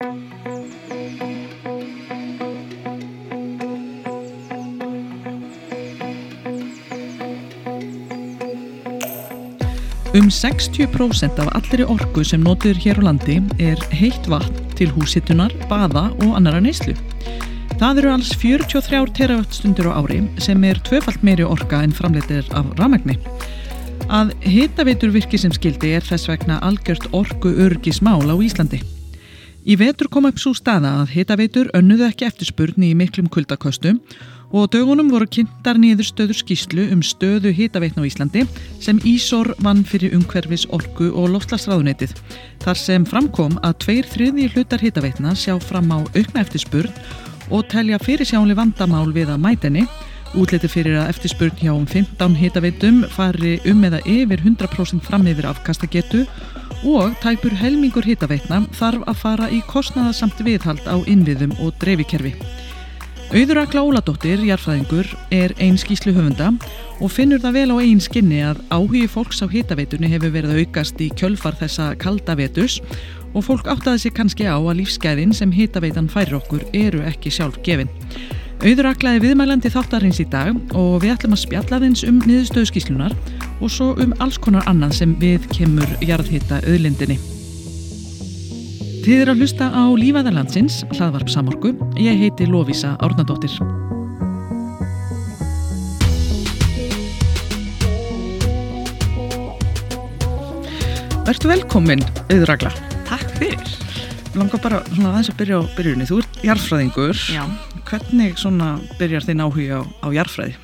Um 60% af allri orgu sem notur hér á landi er heitt vatn til húsittunar, baða og annara neyslu. Það eru alls 43 teravattstundur á ári sem er tvöfalt meiri orga en framleitir af ramagni. Að hitaveitur virki sem skildi er þess vegna algjört orgu örgismál á Íslandi. Í vetur kom upp svo staða að hitaveitur önnuðu ekki eftirspurn í miklum kuldaköstum og dögunum voru kynntar niður stöður skýslu um stöðu hitaveitna á Íslandi sem Ísor vann fyrir umhverfis orgu og loftlagsráðunetið. Þar sem framkom að tveir þriði hlutar hitaveitna sjá fram á aukna eftirspurn og telja fyrir sjáli vandamál við að mætenni Útliti fyrir að eftirspurn hjá um 15 hitaveitum fari um eða yfir 100% fram yfir afkastagetu og tæpur helmingur hitaveitna þarf að fara í kostnaðasamt viðhald á innviðum og dreifikerfi. Auður Akla Óladóttir, jarfræðingur, er einn skýslu höfunda og finnur það vel á einn skinni að áhugi fólks á hitaveitunni hefur verið aukast í kjölfar þessa kalda vetus og fólk áttaði sig kannski á að lífsgæðin sem hitaveitan færir okkur eru ekki sjálf gefin. Auður Aklaði viðmælandi þáttarins í dag og við ætlum að spjalla þeins um niðurstöðu skýslunar og svo um alls konar annað sem við kemur jarðhita auðlindinni. Þið eru að hlusta á Lífaðarlandsins, hlaðvarp samorku. Ég heiti Lóvísa Árnadóttir. Vertu velkomin, auðragla. Takk fyrir. Langar bara svona aðeins að byrja á byrjunni. Þú ert jarðfræðingur. Já. Hvernig svona byrjar þinn áhuga á, á jarðfræði?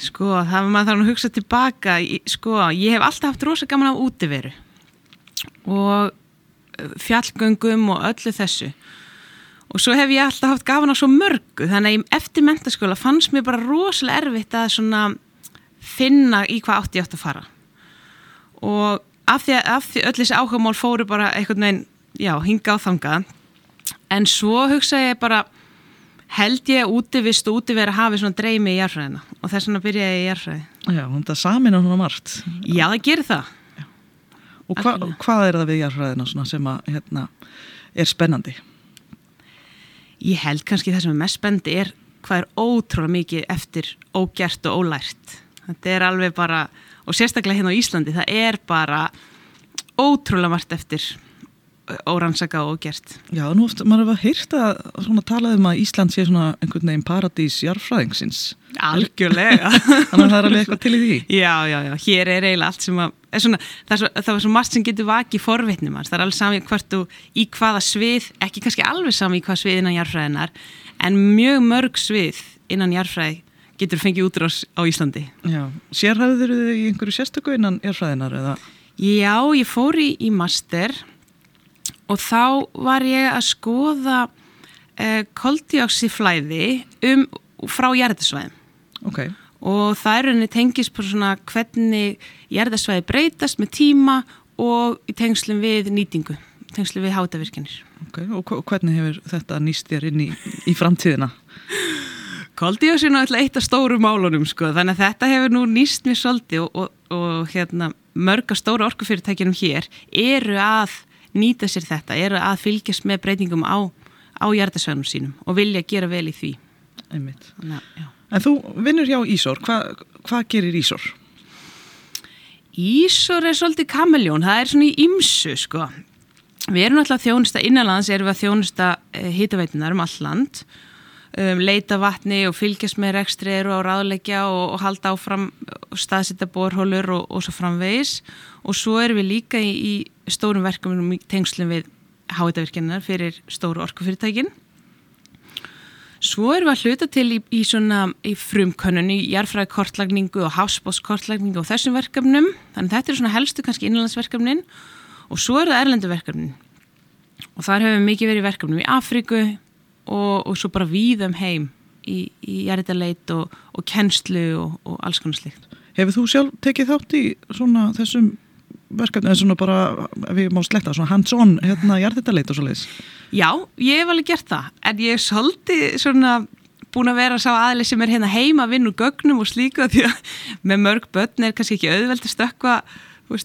Sko, það var maður þarf að hugsa tilbaka. Sko, ég hef alltaf haft rosa gaman á útiveru og uh, fjallgöngum og öllu þessu og svo hef ég alltaf haft gafan á svo mörgu þannig að eftir mentaskóla fannst mér bara rosalega erfitt að svona finna í hvað átti ég átt að fara og af því að öll þessi áhugamál fóru bara einhvern veginn, já, hinga á þanga en svo hugsa ég bara held ég útivist og útivera hafi svona dreymi í jarfræðina og þess vegna byrja ég í jarfræði Já, þetta samin á svona margt. Já, það gerir það. Og hva, hvað er það við jarðfræðina sem að, hérna, er spennandi? Ég held kannski það sem er mest spennandi er hvað er ótrúlega mikið eftir ógert og ólært. Þetta er alveg bara, og sérstaklega hérna á Íslandi, það er bara ótrúlega margt eftir órannsaka og ógert. Já, nú ofta, maður hefur heyrt að svona talað um að Ísland sé svona einhvern veginn paradís jarðfræðingsins. Algjörlega. Þannig að það er alveg eitthvað til í því. Já, já, já, hér er eiginlega allt sem að, svona, það, er svo, það var svo margt sem getur vakið forvitnum það er alveg sami hvert og í hvaða svið, ekki kannski alveg sami í hvaða svið innan jarðfræðinar, en mjög mörg svið innan jarðfræði getur fengið útrás á Íslandi. Já, sérhæður þið í einhverju sérstöku innan jarðfræðinar eða? Já, ég fór í, í master og þá var ég að skoða eh, koldioxiflæði um, frá jarðisvæðum okay. og það er henni tengis på svona hvernig jarðisvæði breytast með tíma og í tengslum við nýtingu, tengslum við hátavirkjanir. Okay. Og hvernig hefur þetta nýst þér inn í, í framtíðina? Koldioxin er alltaf eitt af stóru málunum sko, þannig að þetta hefur nú nýst mér svolítið og, og, og hérna, mörga stóru orkufyrirtækjunum hér eru að nýta sér þetta, eru að fylgjast með breytingum á, á hjartasvænum sínum og vilja gera vel í því. Einmitt. Ná, en þú vinnur hjá Ísor, Hva, hvað gerir Ísor? Ísor er svolítið kameljón, það er svona í ymsu sko. Við erum alltaf þjónusta innanlands, erum við að þjónusta eh, hitaveitunar um all land, um, leita vatni og fylgjast með rekstri eru á ráðleggja og, og halda áfram staðsetta borhólur og, og svo framvegis og svo erum við líka í, í stórum verkefnum í tengslum við háitavirkjarnar fyrir stóru orkufyrirtækin. Svo erum við að hluta til í, í, í frumkönnunni, í jarfræði kortlagningu og hafsbótskortlagningu og þessum verkefnum. Þannig þetta er svona helstu kannski innlandsverkefnin og svo eru það erlendu verkefnin. Og þar hefur við mikið verið verkefnum í Afríku og, og svo bara víðum heim í, í jarðarleit og, og kennslu og, og alls konar slikt. Hefur þú sjálf tekið þátt í svona þessum verkefni, eða svona bara, ég má sletta, svona hands-on, hérna, jarðittaleit og svo leiðis? Já, ég hef alveg gert það, en ég er svolítið svona búin að vera sá aðli sem er hérna heima að vinna úr gögnum og slíku því að með mörg börn er kannski ekki auðveld að stökka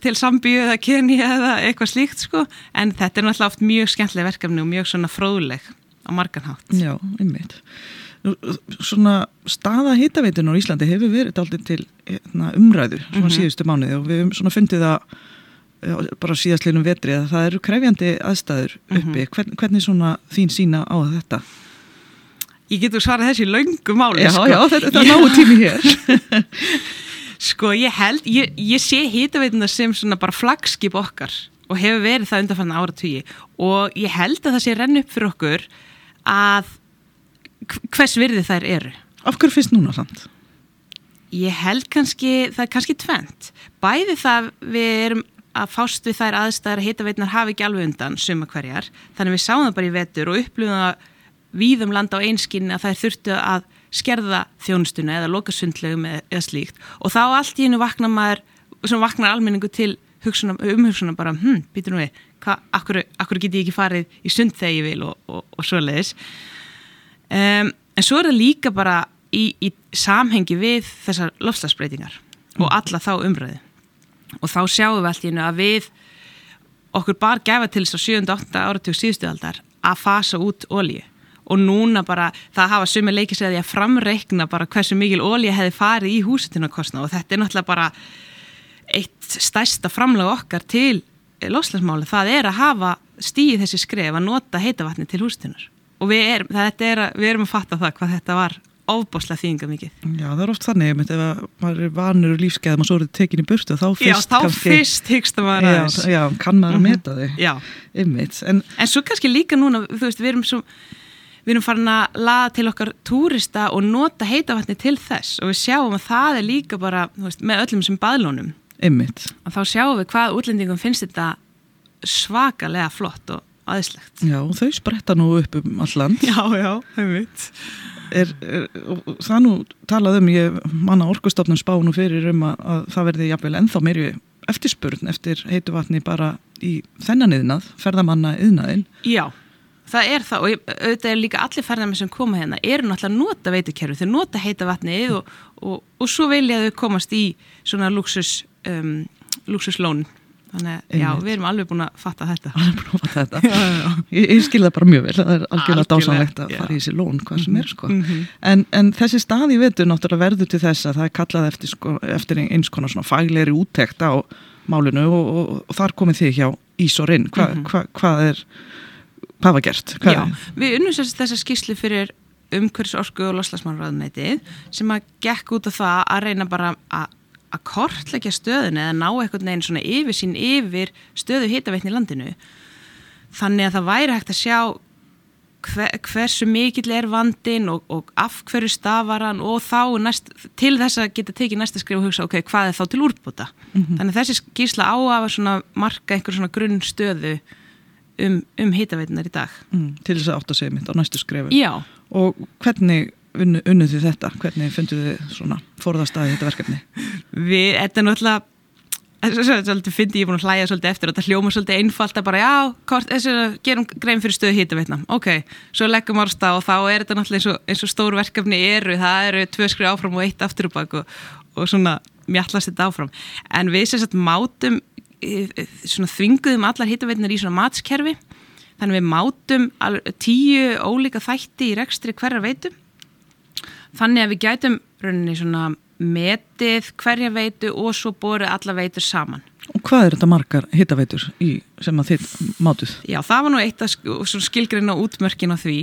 til Sambíu eða Kenya eða eitthvað slíkt sko en þetta er náttúrulega oft mjög skemmtileg verkefni og mjög svona fróðleg á marganhátt. Já, einmitt. Svona staða hitaveitunar á Íslandi hefur verið aldrei til hérna, umræðu svona mm -hmm. síðustu mánuði og við hefum svona fundið að bara síðastlinum vetri að það eru krefjandi aðstæður uppi. Mm -hmm. Hvern, hvernig svona þín sína á þetta? Ég getur svarað þessi laungu máli. Já, sko. já, þetta er náðu tími hér. Sko ég held, ég, ég sé hýtaveituna sem svona bara flagskip okkar og hefur verið það undanfann áratvíi og ég held að það sé renn upp fyrir okkur að hvers virði þær eru. Af hverju finnst núna samt? Ég held kannski, það er kannski tvent. Bæði það við erum að fást við þær aðstæðar að hýtaveitunar hafi ekki alveg undan suma hverjar, þannig við sáum það bara í vetur og upplifum það víðum landa á einskinni að þær þurftu að skerða þjónustuna eða loka sundlegum eða slíkt og þá allt í hennu vaknar maður, sem vaknar almenningu til umhugsunum bara, hm, býtur nú við, akkur, akkur get ég ekki farið í sund þegar ég vil og, og, og svo leiðis. Um, en svo er það líka bara í, í samhengi við þessar lofslagsbreytingar mm. og alla þá umröðu. Og þá sjáum við allt í hennu að við okkur bar gefa til þess að 7. og 8. áratug síðustuðaldar að fasa út ólíu og núna bara það hafa sumi leikið segði að framreikna bara hversu mikil ólja hefði farið í húsitunarkostna og þetta er náttúrulega bara eitt stærsta framlega okkar til loslasmáli, það er að hafa stíð þessi skref að nota heitavatni til húsitunar og við erum, er að, við erum að fatta það hvað þetta var ofboslega þýðinga mikið. Já, það er oft þannig ef maður er vanur lífskeið og svo er þetta tekin í burtu, þá fyrst Já, þá kannski, fyrst hyggst að maður aðeins. Já, já, kann maður að mhm. meta þig. Já. Einmitt. En, en svo kannski líka núna, þú veist, við erum svo við erum farin að laða til okkar túrista og nota heitavatni til þess og við sjáum að það er líka bara veist, með öllum sem baðlónum Einmitt. og þá sjáum við hvað útlendingum finnst þetta svakalega flott og aðeinslegt Já, þau spretta nú upp um alland Já, já, einmitt. Er, er, Það nú talað um ég manna orkustofnum spánu fyrir um að, að það verði jafnvel ennþá meiri eftirspurn eftir heituvatni bara í þennan yðnað, ferðamanna yðnaðin Já það er það. Og auðvitað er líka allir ferðarmið sem koma hérna eru náttúrulega nota veitukerfi þau nota heita vatnið og, og, og svo vilja þau komast í svona luxus um, luxuslón þannig að já, við erum alveg búin að fatta þetta. Alveg búin að fatta þetta. Já, já, ég, ég skilða bara mjög vel, það er algjörlega dásanlegt að fara í þessi lón, hvað sem er sko. Mm -hmm. en, en þessi stað í vetu náttúrulega verður til þess að það er kallað eftir, sko, eftir eins konar svona faglegri úttekt á málinu og, og þar komið þig hjá Ísorinn, Hva, mm -hmm. hva, hvað er hvað var gert? Hvað Já, við unnum þess að skýslu fyrir umhverfsorku og loslasmannræðunætið sem að gekk út af það að reyna bara að að kortleggja stöðun eða ná eitthvað neginn svona yfir sín yfir stöðu hitaveitni í landinu þannig að það væri hægt að sjá hver, hversu mikill er vandin og, og af hverju stafar hann og þá næst, til þess að geta tekið næsta skrif og hugsa ok, hvað er þá til úrbúta mm -hmm. þannig að þessi skýrsla á að marka einhver svona grunn stöðu um, um hitaveitunar í dag. Mm, til þess að átt að segja mitt á næstu skrefum. Já. Og hvernig unnu, unnuð þið þetta? Hvernig funduð þið svona forðastæði þetta verkefni? Við, þetta er náttúrulega svolítið fyndi ég búin að hlæja svolítið eftir og þetta hljóma svolítið einfalt að bara já, kort, gerum grein fyrir stöðu hýtaveitna ok, svo leggum orsta og þá er þetta náttúrulega eins og, eins og stór verkefni eru. Það eru tvö skrið áfram og eitt aftur og bak og, og svona mjallast þetta áfram. En við sem sagt mátum svona þvinguðum allar hittaveitinar í svona matskerfi. Þannig við mátum tíu ólíka þætti í rekstri hverja veitu þannig að við gætum rauninni svona metið hverja veitu og svo borið alla veitur saman. Og hvað er þetta margar hittaveitur sem að þið mátuð? Já, það var nú eitt af skilgrinna útmörkin á því.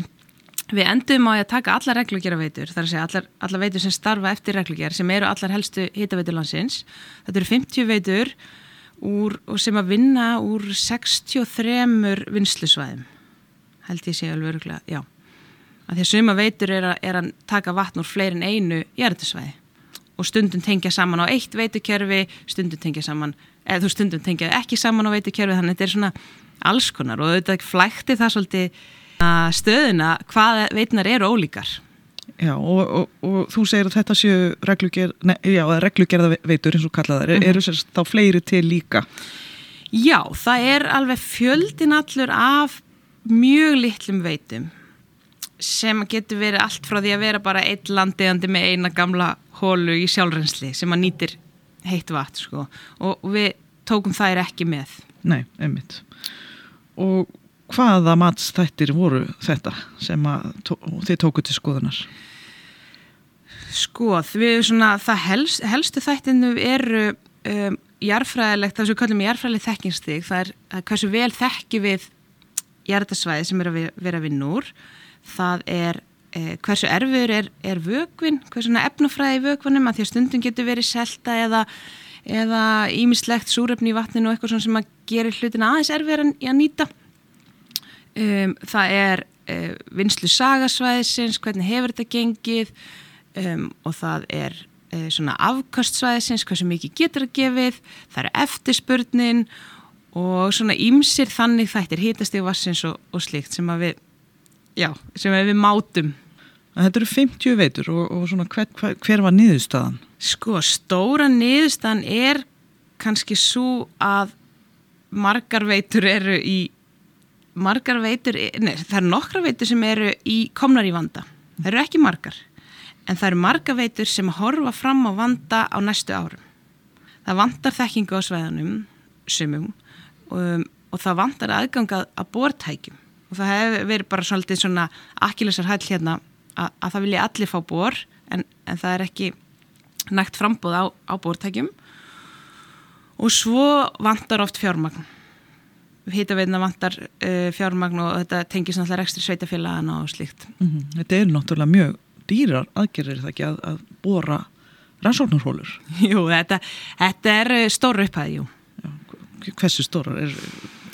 Við endum á að taka alla reglugjara veitur, þar að segja allar, allar veitur sem starfa eftir reglugjara sem eru allar helstu hittaveitur landsins. Þetta eru 50 veitur úr, sem að vinna úr 63 vinslusvæðum held ég sé alveg öruglega, já að því að suma veitur er að, er að taka vatn úr fleirin einu jæratisvæði og stundum tengja saman á eitt veitukerfi stundum tengja saman eða þú stundum tengja ekki saman á veitukerfi þannig að þetta er svona alls konar og auðvitað flækti það svolítið stöðuna hvað veitunar eru ólíkar Já, og, og, og þú segir að þetta séu regluger, ne, já, reglugerða veitur eins og kallaðar, mm -hmm. eru sérst þá fleiri til líka? Já, það er alveg fjöldin allur af mjög litlum veitum sem getur verið allt frá því að vera bara eitt landiðandi með eina gamla hólu í sjálfrensli sem að nýtir heitt vatn sko. og við tókum þær ekki með. Nei, einmitt. Og hvaða matstættir voru þetta sem tó þið tóku til skoðunar? Sko, við svona, það helst, helstu þættinu eru um, jarfræðilegt, það sem við kallum jarfræðilegt þekkingstig, það er, er hversu vel þekki við jarðasvæði sem er að vera við núr, það er eh, hversu erfiður er, er vögvin, hversu efnufræði í vögvinum, að því að stundum getur verið selta eða eða ímislegt súröfni í vatninu og eitthvað sem að gera hlutin aðeins erfiðar en að nýta. Um, það er uh, vinslu sagasvæðisins hvernig hefur þetta gengið um, og það er uh, svona afkastsvæðisins hversu mikið getur að gefið það er eftirspurnin og svona ímsir þannig þættir hýtastíð vassins og, og slíkt sem að við já, sem við mátum Þetta eru 50 veitur og, og svona hver, hver, hver var niðurstaðan? Sko, stóra niðurstaðan er kannski svo að margar veitur eru í margar veitur, nei, það eru nokkra veitur sem eru í komnar í vanda. Það eru ekki margar, en það eru margar veitur sem horfa fram á vanda á næstu árum. Það vandar þekkingu á sveðanum, sumum, um, og það vandar aðgangað að bortækjum. Og það hefur verið bara svolítið svona akkilessar hæll hérna að, að það vilja allir fá bor, en, en það er ekki nægt frambóð á, á bortækjum. Og svo vandar oft fjármagn hýtaveitna vantar uh, fjármagn og þetta tengis náttúrulega rekstri sveitafélagana og slíkt. Mm -hmm. Þetta er náttúrulega mjög dýrar aðgerðir það ekki að, að bóra rannsóknarhólur. Jú, þetta, þetta er uh, stóru upphæði, hversu stórar er...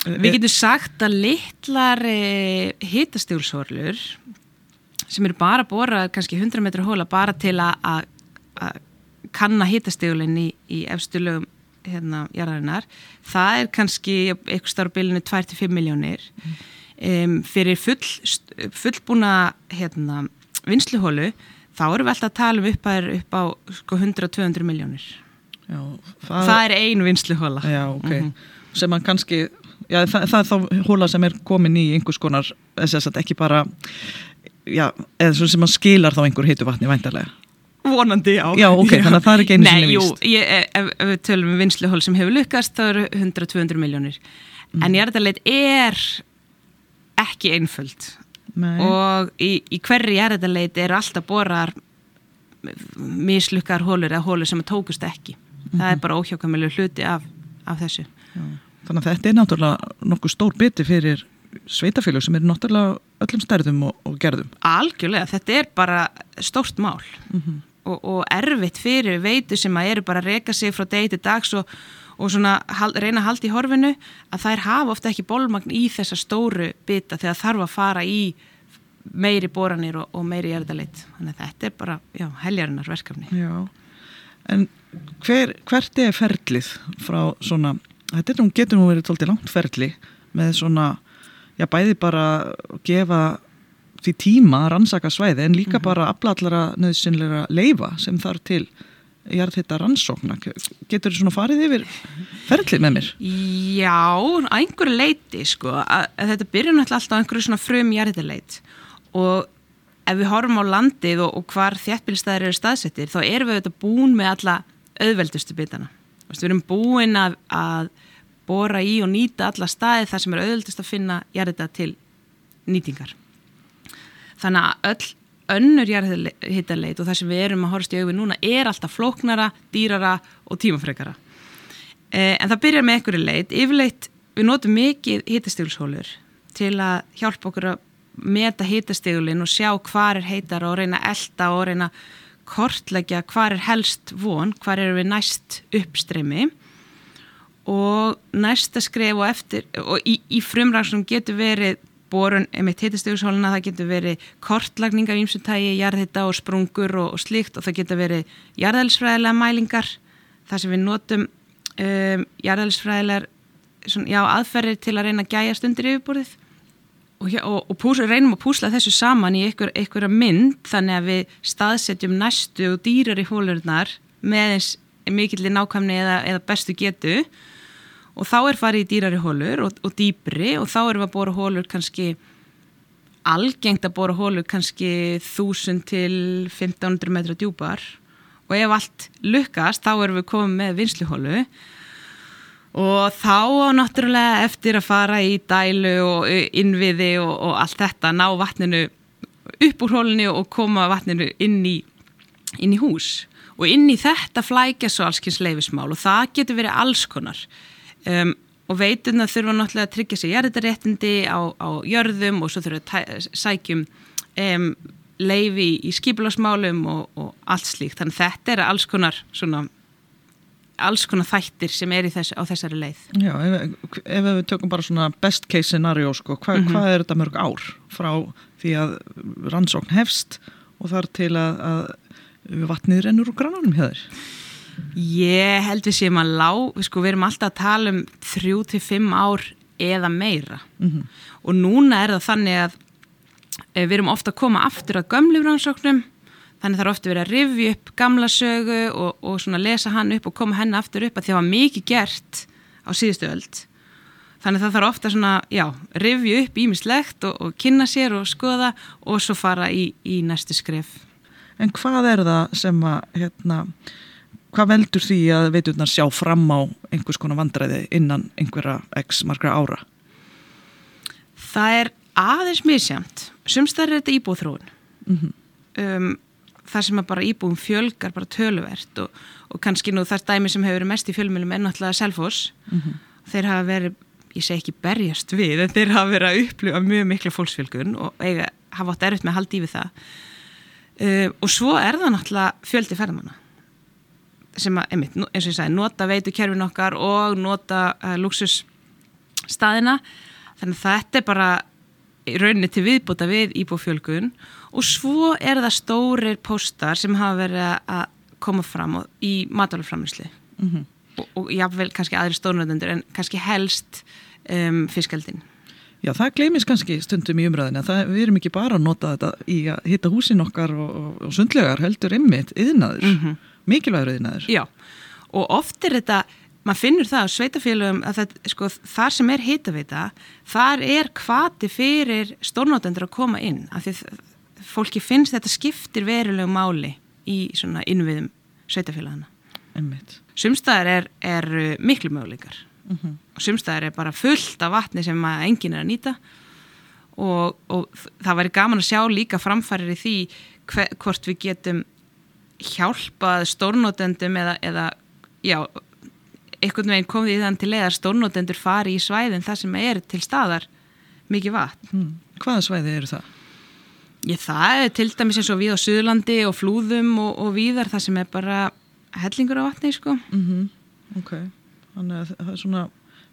er Við getum sagt að litlar uh, hýtastjólshólur sem eru bara bóra kannski 100 metru hóla bara til að kanna hýtastjólinn í, í efstu lögum hérna jarðarinnar, það er kannski eitthvað starf bilinu 2-5 miljónir mm. um, fyrir full, fullbúna hérna, vinsluhólu þá erum við alltaf að tala um upp, upp á sko, 100-200 miljónir það, það er ein vinsluhóla já, ok, mm -hmm. sem að kannski já, það, það er þá hóla sem er komin í einhvers konar, þess að ekki bara já, eða sem að skilar þá einhver heitu vatni væntarlega vonandi, já. Já, ok, þannig að það er ekki einu sinni vist. Nei, jú, ég, ef, ef við tölum um vinsluhól sem hefur lukast, þá eru 100-200 miljónir. Mm. En jarðarleit er ekki einföld. Nei. Og í, í hverri jarðarleit er alltaf borar mislukar hólur eða hólur sem tókust ekki. Mm -hmm. Það er mhm. bara óhjákamilu hluti af, af þessu. Já. Þannig að þetta er náttúrulega nokkuð stór biti fyrir sveitafélag sem er náttúrulega öllum stærðum og, og gerðum. Algjörlega, þetta er bara stórt mál. Mm -hmm og, og erfitt fyrir veitu sem að eru bara að reyka sig frá degi til dags og, og svona hal, reyna að halda í horfinu að þær hafa ofta ekki bólmagn í þessa stóru bita þegar þarf að fara í meiri boranir og, og meiri erðalit þannig að þetta er bara, heljarinnar verkefni Já, en hver, hvert er ferlið frá svona, þetta nú, getur nú verið tóltið langt ferli með svona já, bæði bara gefa því tíma að rannsaka svæði en líka mm -hmm. bara aflallara nöðsynleira leifa sem þarf til ég er þetta rannsókna getur þú svona farið yfir ferlið með mér? Já, á einhverju leiti sko, að, að þetta byrjur náttúrulega alltaf á einhverju svona frum jarðileit og ef við horfum á landið og, og hvar þjættbílstæðir eru staðsettir þá erum við auðvitað búin með alla auðveldustu bitana við erum búin að, að bóra í og nýta alla staði þar sem er auðveldust að finna jarðita til nýtingar. Þannig að öll önnur jarðhittarleit og það sem við erum að horfast í auðvið núna er alltaf flóknara, dýrara og tímafrekara. Eh, en það byrjar með einhverju leit yfirleitt við notum mikið hittastígulshólur til að hjálpa okkur að meta hittastígulin og sjá hvar er heitar og reyna elda og reyna kortleggja hvar er helst von, hvar eru við næst uppstreymi. Og næsta skref og eftir og í, í frumræðsum getur verið borun emitt hittastöðushóluna, það getur verið kortlagning af ímsutægi, jarðhitta og sprungur og, og slíkt og það getur verið jarðælsfræðilega mælingar, það sem við notum um, jarðælsfræðilegar já, aðferðir til að reyna að gæjast undir yfirborðið og, og, og pús, reynum að púsla þessu saman í einhver, einhverja mynd þannig að við staðsetjum næstu og dýrar í hólurnar með eins mikillir nákvæmni eða, eða bestu getu. Og þá er farið í dýrari hólur og, og dýbri og þá erum við að bóra hólur kannski algengt að bóra hólur kannski 1000 til 1500 metra djúpar. Og ef allt lukkast þá erum við komið með vinsluhólu og þá á náttúrulega eftir að fara í dælu og innviði og, og allt þetta, ná vatninu upp úr hólunni og koma vatninu inn í, inn í hús. Og inn í þetta flækja svo allskins leifismál og það getur verið alls konar. Um, og veituna þurfa náttúrulega að tryggja sér jærðaréttindi á, á jörðum og svo þurfa að sækjum um, leifi í skipularsmálum og, og allt slíkt, þannig þetta er alls konar svona alls konar þættir sem er þess, á þessari leið. Já, ef, ef við tökum bara svona best case scenario, sko, hva, mm -hmm. hvað er þetta mörg ár frá því að rannsókn hefst og þar til að, að vatnið rennur úr grannanum hjá þér? Ég held við séum að lá, sko, við erum alltaf að tala um þrjú til fimm ár eða meira mm -hmm. og núna er það þannig að eh, við erum ofta að koma aftur að gömlifrannsóknum þannig þarf ofta verið að rivja upp gamla sögu og, og svona lesa hann upp og koma henni aftur upp að því að það var mikið gert á síðustu öld þannig það þarf ofta svona, já, rivja upp ímislegt og, og kynna sér og skoða og svo fara í, í næstu skref En hvað er það sem að, hérna hvað veldur því að veiturnar sjá fram á einhvers konar vandræði innan einhverja x margra ára? Það er aðeins misjamt sumstæðir er þetta íbúþróun mm -hmm. um þar sem að bara íbúum fjölgar bara töluvert og, og kannski nú þar dæmi sem hefur verið mest í fjölmjölum er náttúrulega Selfos mm -hmm. þeir hafa verið, ég segi ekki berjast við en þeir hafa verið að upplifa mjög miklu fólksfjölgun og eiga, hafa átt erfitt með að halda í við það. Uh, og svo er það náttúrulega fjöldi ferðamanna sem að, einmitt, eins og ég sagði, nota veitu kerfin okkar og nota uh, luxusstaðina þannig að þetta er bara rauninni til viðbúta við íbúfjölgun og svo er það stórir póstar sem hafa verið að koma fram í matalaframinsli mm -hmm. og, og jáfnveil kannski aðri stórnöðundur en kannski helst um, fiskaldin Já, það glemis kannski stundum í umræðinu það, við erum ekki bara að nota þetta í að hitta húsin okkar og, og, og sundlegar heldur ymmit yðnaður, mm -hmm. mikilvægur yðnaður Já, og oft er þetta maður finnur það á sveitafélagum að það, sko, þar sem er hitaveita þar er kvati fyrir stórnótendur að koma inn af því fólki finnst þetta skiptir verulegu máli í svona innviðum sveitafélagana. Sumstaðar er, er miklu möguleikar mm -hmm. og sumstaðar er bara fullt af vatni sem enginn er að nýta og, og það væri gaman að sjá líka framfærir í því hver, hvort við getum hjálpað stórnótendum eða, eða já, einhvern veginn komið í þann til eða stórnótendur fari í svæðin þar sem er til staðar mikið vatn. Hmm. Hvaða svæði eru það? Ég það er til dæmis eins og við á Suðurlandi og flúðum og, og víðar það sem er bara hellingur á vatni sko. Mm -hmm. Ok, þannig að það er svona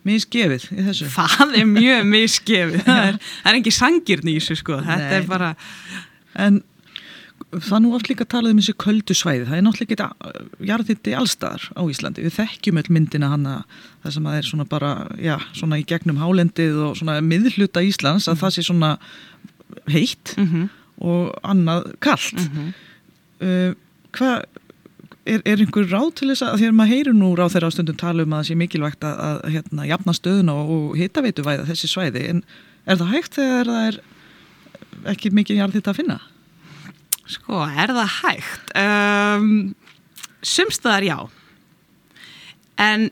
misgefið í þessu. Það er mjög misgefið, það er, það er ekki sangirn í þessu sko, þetta Nei. er bara... En það nú oft líka talað um þessi köldu svæði, það er náttúrulega ekki jarðitti allstaðar á Íslandi, við þekkjum öll myndina hana, það sem að er svona bara, já, svona í gegnum hálendið og svona miðluta Íslands, að það sé svona heitt mm -hmm. og annað kallt mm -hmm. uh, hvað er, er einhver ráð til þess að að maður heyrir nú ráð þeirra á stundum tala um að það sé mikilvægt að, að hérna, jafna stöðuna og hitta veitu væða þessi svæði en er það hægt þegar það er ekki mikið jarð þetta að finna? Sko, er það hægt? Um, sumstaðar já. En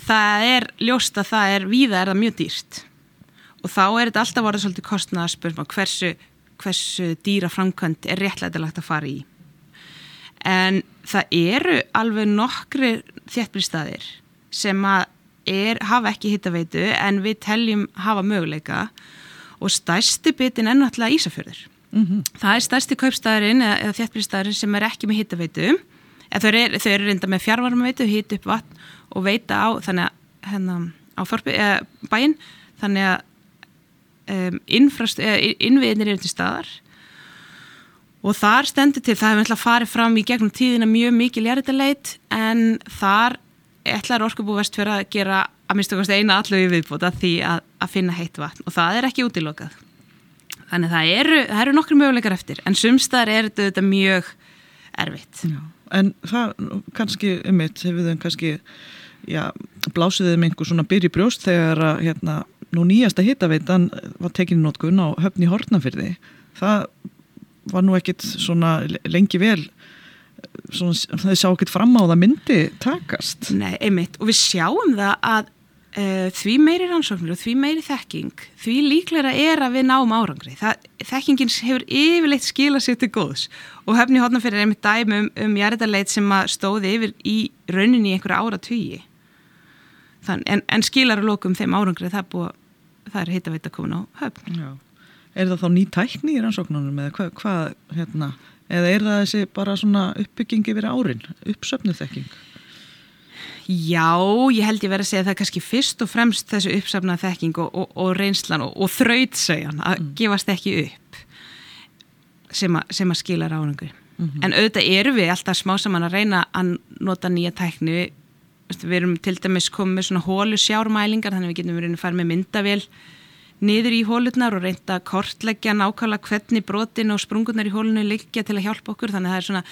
það er ljóst að það er víða er það mjög dýrt. Og þá er þetta alltaf vorið svolítið kostnað að spurma hversu, hversu dýra framkvæmt er réttlætilegt að fara í. En það eru alveg nokkri þéttbríðstæðir sem er, hafa ekki hittaveitu en við teljum hafa möguleika. Og stærsti bitin er náttúrulega Ísafjörður mm -hmm. það er stærsti kaupstæðurinn eða, eða þéttbríðstæðurinn sem er ekki með hittaveitu þau eru, eru reynda með fjárvarmaveitu hitt upp vatn og veita á þannig að hérna, á forbi, bæinn. Þannig að um, innviðinir eru til staðar. Og þar stendur til, það hefur alltaf farið fram í gegnum tíðina mjög mikil jæritaleit en þar ætlar Orkubú Vestfjörða að gera að minnst okkar eina allu í viðbúta því að, að finna heitt vatn. Og það er ekki útilokað þannig það eru, það eru nokkru möguleikar eftir en sumstaðar er þetta mjög erfitt Já. En það kannski um mitt hefur þau kannski já, blásiðið með einhver svona byrji brjóst þegar að hérna nú nýjasta hittaveitan var tekinni nótkun á höfni Hortnafyrði það var nú ekkit svona lengi vel svona, þau sjá ekkert fram á það myndi takast Nei, einmitt, og við sjáum það að því meiri rannsóknir og því meiri þekking, því líklega er að við náum árangri. Það, þekkingin hefur yfirleitt skilað sér til góðs og höfni hodna fyrir einmitt dæmi um, um jæriðarleit sem stóði yfir í rauninni í einhverja ára tugi. En, en skilar að lokum þeim árangri það, búa, það er hitt að veita komin á höfn. Já. Er það þá ný tækni í rannsóknunum eða hvað, hva, hérna, eða er það þessi bara svona uppbyggingi verið árin, uppsöfnu þekking? Já, ég held ég verið að segja að það er kannski fyrst og fremst þessu uppsafnað þekking og, og, og reynslan og, og þrautsegjan að mm. gefast ekki upp sem, a, sem að skila ráðningu. Mm -hmm. En auðvitað eru við alltaf smá saman að reyna að nota nýja tækni. Við erum til dæmis komið með svona hólu sjármælingar þannig að við getum verið að fara með myndavél niður í hólurnar og reynda að kortleggja nákvæmlega hvernig brotin og sprungunar í hólunni liggja til að hjálpa okkur þannig að það er svona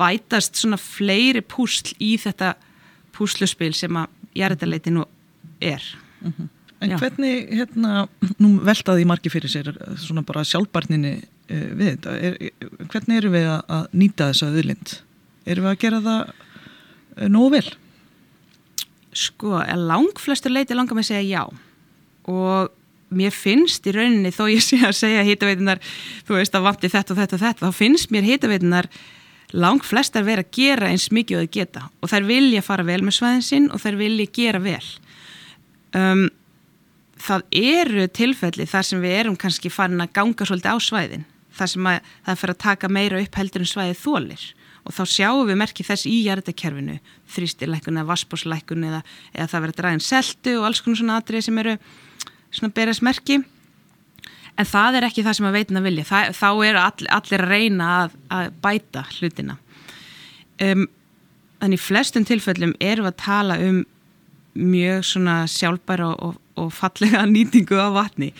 bætast svona fleiri púsl í þetta púsluspil sem að jarðarleiti nú er. Mm -hmm. En Já. hvernig, hérna, nú veltaði margi fyrir sér svona bara sjálfbarninni uh, við þetta, er, hvernig eru við að, nýta þessa auðlind? Erum við að gera það uh, nógu vel? Sko, lang flestur leiti langar með að segja já og mér finnst í rauninni þó ég sé að segja hýtaveitunar, þú veist að vanti þetta og þetta og þetta, þá finnst mér hýtaveitunar lang flestar vera að gera eins mikið og þau geta. Og þær vilja fara vel með svæðin sinn og þær vilja gera vel. Um, það eru tilfelli þar sem við erum kannski farin að ganga svolítið á svæðin þar sem að, það fyrir að taka meira upp heldur en svæðið þólir og þá sjáum við merkið þess í jarðakerfinu þrýstilækun eða vassbóslækun eða, eða það verður dræðin seltu og alls konar svona atrið sem eru svona beresmerki en það er ekki það sem að veitin að vilja. Það, þá eru all, allir að reyna að, að bæta hlutina. Um, þannig í flestum tilfellum erum við að tala um mjög svona sjálfbæra og, og fallega nýtingu af vatni.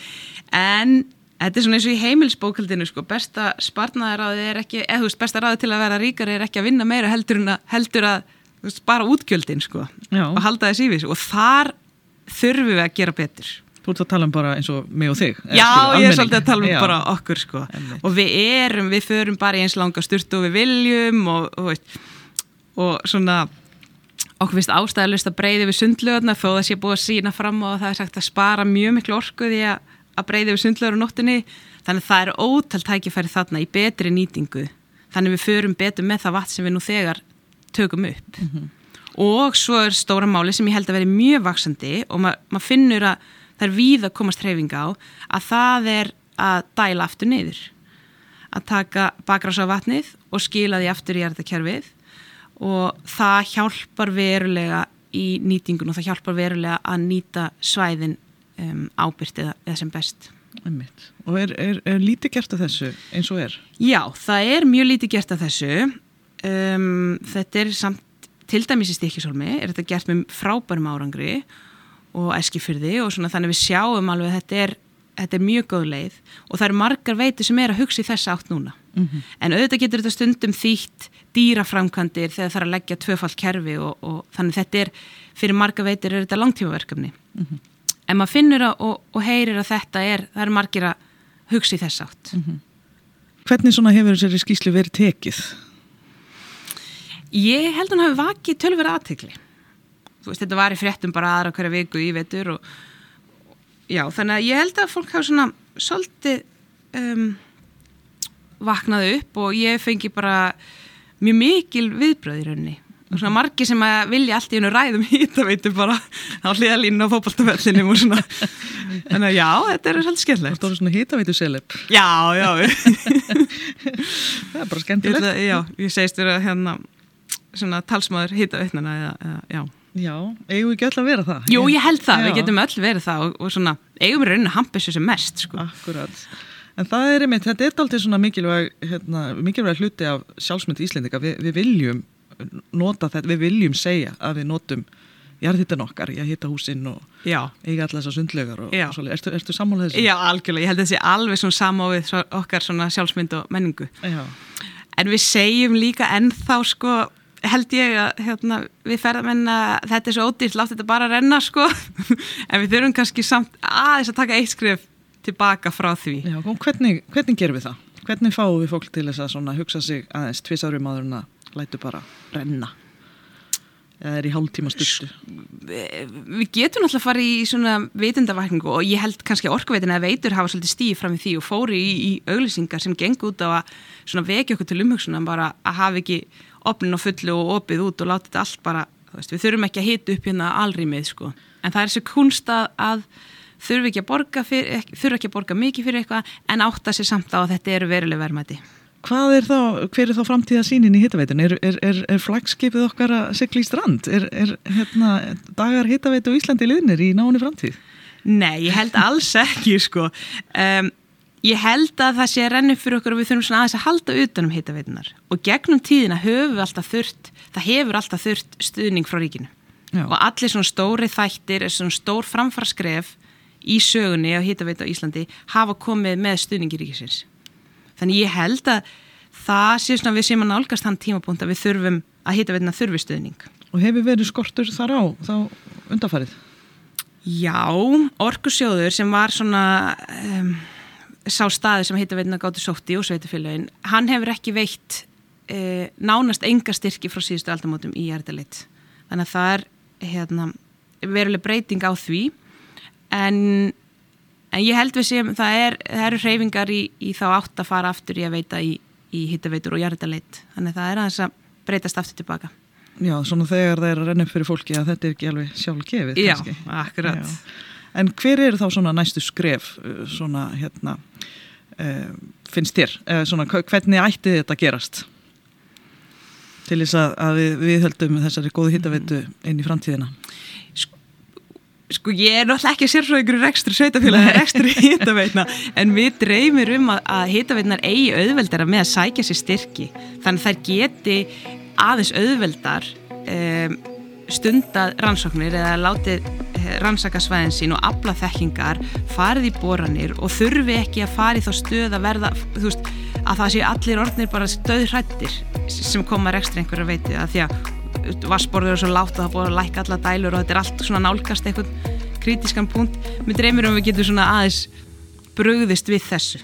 En þetta er svona eins og í heimilsbókaldinu sko, besta sparnaðaráði er ekki eða þú veist, besta ráði til að vera ríkar er ekki að vinna meira heldur, að, heldur að veist, bara útgjöldin sko Já. og halda þess í við og þar þurfum við að gera betur Þú ert að tala um bara eins og mig og þig Já, skilur, ég er svolítið að tala um Já. bara okkur sko. og við erum, við förum bara í eins langa styrtu og við viljum og, og, og svona okkur finnst ástæðalust að breyði við sundlöðuna þó þess að ég er búið að sína fram og það er sagt að spara mjög miklu orku því að, að breyði við sundlöður á nóttinni þannig að það er ótal tækifæri þarna í betri nýtingu þannig við förum betur með það vatn sem við nú þegar tökum upp mm -hmm. og svo er stóra máli sem ég held að veri mjög vaksandi og ma maður finnur að það er víð að komast hreyfinga á að það er að dæla aftur niður að taka bakrása vatnið og skila því aftur í erðakerfið og það hjálpar verulega í nýtingun og það hjálpar verulega að nýta svæðin um, ábyrgt eða, eða sem best Einmitt. Og er, er, er lítið gert af þessu eins og er? Já, það er mjög lítið gert af þessu um, þetta er samt til dæmis í stikisólmi er þetta gert með frábærum árangri og æskifyrði og svona þannig við sjáum alveg að þetta er, þetta er mjög góð leið og það eru margar veiti sem er að hugsa í þessa átt núna mm -hmm. en auðvitað getur þetta stundum þýtt dýraframkantir þegar það er að leggja tvöfald kerfi og, og þannig þetta er fyrir margar veitir er þetta langtímaverkefni mm -hmm. en maður finnur að, og, og heyrir að þetta er, það eru margir að hugsa í þessa átt mm -hmm. Hvernig svona hefur þessari skýslu verið tekið? Ég held að hann hafi vakið tölverið aðtegli veist, þetta var í fréttum bara aðra hverja viku í vetur og já, þannig að ég held að fólk hafa svona svolítið um, vaknaði upp og ég fengi bara mjög mikil viðbröð í rauninni. Og svona margi sem að vilja allt í hennu ræðum hýta veitu bara á hliðalínu á fókbaltaföllinum og svona. Þannig að já, þetta er svolítið skemmtilegt. Það er svona hýta veitu selip Já, já. Það er bara skemmtilegt. Já, ég segist vera hérna svona talsmaður hýta veitnana já Já, eigum við ekki öll að vera það? Jú, ég held það, Já. við getum öll verið það og, og svona, eigum við raunin að hampa þessu sem mest sko. Akkurat, en það er einmitt, þetta er alltaf svona mikilvæg hérna, mikilvæg hluti af sjálfsmynd Íslendika Vi, við viljum nota þetta, við viljum segja að við notum jarðhittan okkar, ég hitta húsinn og Já. eiga alltaf þessar sundlegar og, og ertu, ertu sammálað þessu? Já, algjörlega, ég held að þessi alveg svona samávið okkar svona sjálfsmynd og menningu Já. en við segjum líka ennþá sko held ég að hérna, við ferðum að þetta er svo ódýrt, látt þetta bara renna sko, en við þurfum kannski samt aðeins að taka eitt skrif tilbaka frá því. Já, hvernig, hvernig gerum við það? Hvernig fáum við fólk til þess að hugsa sig aðeins tvisarum áður en að lætu bara renna eða er í hálftíma styrstu við getum náttúrulega að fara í svona vitundavakningu og ég held kannski að orkuveitin eða veitur hafa svolítið stíð fram í því og fóri í, í auglýsingar sem geng út á að svona vekja okkur til umhugsunum bara að hafa ekki opnin og fullu og opið út og láta þetta allt bara, veist, við þurfum ekki að hita upp hérna alrýmið sko, en það er þessi kunst að, þurfum ekki að borga fyrir, þurfum ekki að borga mikið fyrir eitthvað en átta sér samt á að þetta eru veruleg verðmæti Hvað er þá, hver er þá framtíða sínin í hittaveitin? Er, er, er, er flagskipið okkar að sigla í strand? Er hérna, dagar hittaveitu og Íslandi liðnir í náni framtíð? Nei, ég held alls ekki sko. Um, ég held að það sé að renni fyrir okkur og við þurfum svona aðeins að halda utanum hittaveitinar og gegnum tíðina höfum við alltaf þurft, það hefur alltaf þurft stuðning frá ríkinu Já. og allir svona stóri þættir, svona stór framfarskref í sögunni á hittaveitu á Íslandi hafa komið með stuðningi ríkisins þannig ég held að það sé svona við sem að nálgast hann tímapunkt að við þurfum að hita veitna þurfistuðning. Og hefur verið skortur þar á þá undarfarið? Já, Orkusjóður sem var svona um, sá staði sem heita veitna gáttu sótti og sveitufélagin, hann hefur ekki veitt uh, nánast enga styrki frá síðustu aldamótum í Jærdalit. Þannig að það er hérna, veruleg breyting á því en En ég held við sem það, er, það eru hreyfingar í, í þá átt að fara aftur í að veita í, í hittaveitur og jarðarleitt. Þannig það er að þess að breytast aftur tilbaka. Já, svona þegar það er að renna upp fyrir fólki að þetta er ekki alveg sjálf gefið. Já, kannski. akkurat. Já. En hver er þá svona næstu skref, uh, svona hérna, uh, finnst þér? Uh, svona, hvernig ætti þetta gerast? Til þess að, að við, við höldum þessari góðu hittaveitu inn í framtíðina. Sko ég er náttúrulega ekki sérfræðingur í rekstri sveitafélagi, rekstri hýtaveitna en við dreymir um að, að hýtaveitnar eigi auðveldara með að sækja sér styrki þannig þær geti aðeins auðveldar um, stundað rannsóknir eða látið eh, rannsaka svæðin sín og afla þekkingar, farið í boranir og þurfi ekki að fara í þá stöð að verða, veist, að það sé allir orðnir bara stöðrættir sem koma rekstri einhverja veiti að því að vassborður er svo látt og það búið að læka alla dælur og þetta er allt svona nálgast eitthvað kritískan punkt. Mér dreymir um að við getum svona aðeins brugðist við þessu.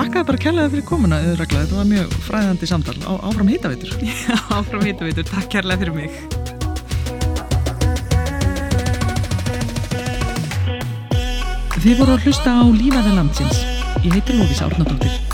Þakka bara kærlega fyrir komuna, Öðurregla. Þetta var mjög fræðandi samtal. Á, áfram hýtavitur. Áfram hýtavitur. Takk kærlega fyrir mig. Þið voru að hlusta á Lífaði landsins. Ég heiti Lófís Árnardóttir.